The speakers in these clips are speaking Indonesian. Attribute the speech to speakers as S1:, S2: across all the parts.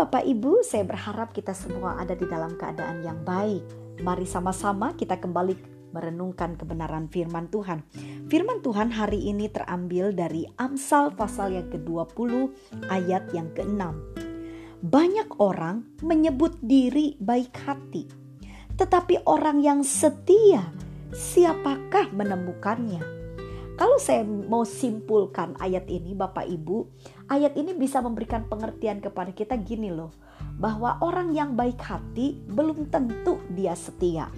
S1: Bapak Ibu, saya berharap kita semua ada di dalam keadaan yang baik. Mari sama-sama kita kembali merenungkan kebenaran firman Tuhan. Firman Tuhan hari ini terambil dari Amsal pasal yang ke-20 ayat yang ke-6. Banyak orang menyebut diri baik hati, tetapi orang yang setia, siapakah menemukannya? Kalau saya mau simpulkan ayat ini Bapak Ibu, ayat ini bisa memberikan pengertian kepada kita gini loh, bahwa orang yang baik hati belum tentu dia setia.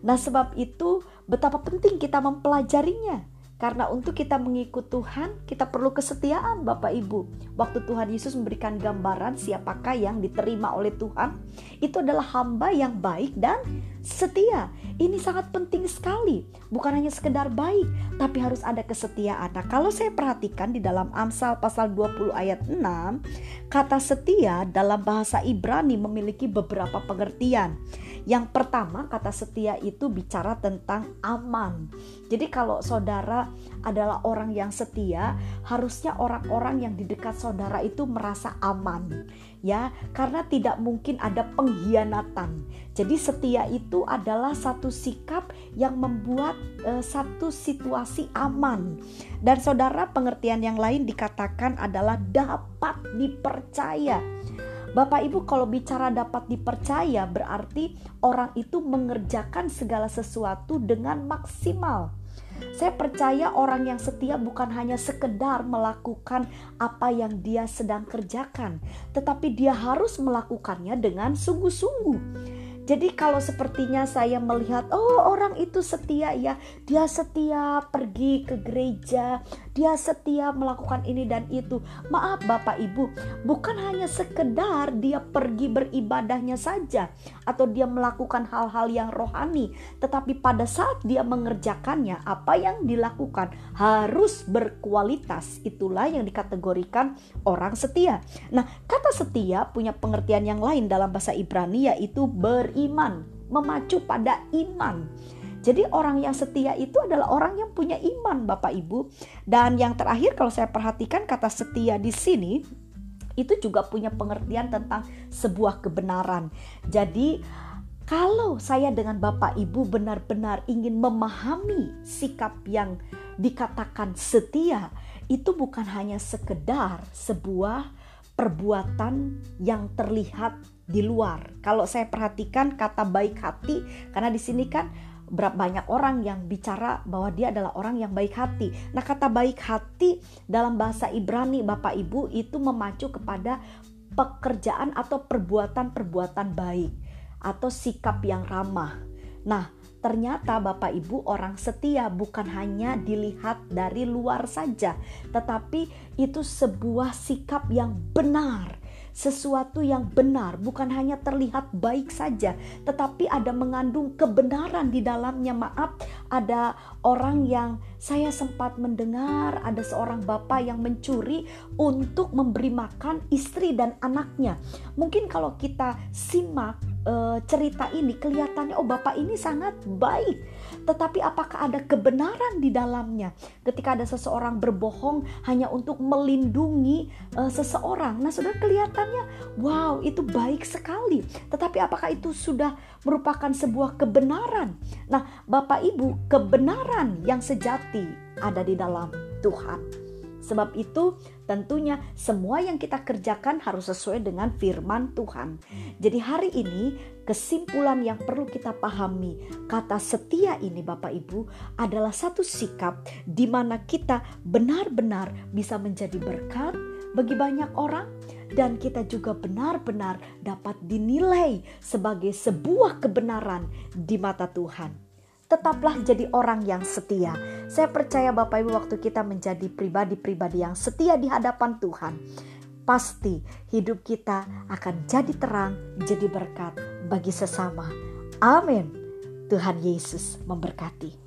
S1: Nah, sebab itu betapa penting kita mempelajarinya. Karena untuk kita mengikut Tuhan, kita perlu kesetiaan Bapak Ibu. Waktu Tuhan Yesus memberikan gambaran siapakah yang diterima oleh Tuhan, itu adalah hamba yang baik dan setia. Ini sangat penting sekali. Bukan hanya sekedar baik, tapi harus ada kesetiaan. Nah, kalau saya perhatikan di dalam Amsal pasal 20 ayat 6, kata setia dalam bahasa Ibrani memiliki beberapa pengertian. Yang pertama, kata setia itu bicara tentang aman. Jadi kalau saudara adalah orang yang setia, harusnya orang-orang yang di dekat saudara itu merasa aman. Ya, karena tidak mungkin ada pengkhianatan. Jadi setia itu adalah satu sikap yang membuat uh, satu situasi aman. Dan saudara, pengertian yang lain dikatakan adalah dapat dipercaya. Bapak Ibu kalau bicara dapat dipercaya berarti orang itu mengerjakan segala sesuatu dengan maksimal. Saya percaya orang yang setia bukan hanya sekedar melakukan apa yang dia sedang kerjakan, tetapi dia harus melakukannya dengan sungguh-sungguh. Jadi kalau sepertinya saya melihat oh orang itu setia ya, dia setia pergi ke gereja, dia setia melakukan ini dan itu. Maaf Bapak Ibu, bukan hanya sekedar dia pergi beribadahnya saja atau dia melakukan hal-hal yang rohani, tetapi pada saat dia mengerjakannya apa yang dilakukan harus berkualitas. Itulah yang dikategorikan orang setia. Nah, kata setia punya pengertian yang lain dalam bahasa Ibrani yaitu ber beriman, memacu pada iman. Jadi orang yang setia itu adalah orang yang punya iman Bapak Ibu. Dan yang terakhir kalau saya perhatikan kata setia di sini itu juga punya pengertian tentang sebuah kebenaran. Jadi kalau saya dengan Bapak Ibu benar-benar ingin memahami sikap yang dikatakan setia, itu bukan hanya sekedar sebuah perbuatan yang terlihat di luar. Kalau saya perhatikan kata baik hati, karena di sini kan berapa banyak orang yang bicara bahwa dia adalah orang yang baik hati. Nah, kata baik hati dalam bahasa Ibrani Bapak Ibu itu memacu kepada pekerjaan atau perbuatan-perbuatan baik atau sikap yang ramah. Nah, ternyata Bapak Ibu orang setia bukan hanya dilihat dari luar saja, tetapi itu sebuah sikap yang benar sesuatu yang benar, bukan hanya terlihat baik saja, tetapi ada mengandung kebenaran di dalamnya. Maaf, ada orang yang saya sempat mendengar ada seorang bapak yang mencuri untuk memberi makan istri dan anaknya. Mungkin kalau kita simak uh, cerita ini kelihatannya oh bapak ini sangat baik. Tetapi apakah ada kebenaran di dalamnya? Ketika ada seseorang berbohong hanya untuk melindungi uh, seseorang. Nah sudah kelihatannya wow itu baik sekali. Tetapi apakah itu sudah merupakan sebuah kebenaran? Nah Bapak Ibu kebenaran yang sejati ada di dalam Tuhan Sebab itu tentunya semua yang kita kerjakan harus sesuai dengan firman Tuhan. Jadi hari ini kesimpulan yang perlu kita pahami kata setia ini Bapak Ibu adalah satu sikap di mana kita benar-benar bisa menjadi berkat bagi banyak orang dan kita juga benar-benar dapat dinilai sebagai sebuah kebenaran di mata Tuhan tetaplah jadi orang yang setia. Saya percaya Bapak Ibu waktu kita menjadi pribadi-pribadi yang setia di hadapan Tuhan, pasti hidup kita akan jadi terang, jadi berkat bagi sesama. Amin. Tuhan Yesus memberkati.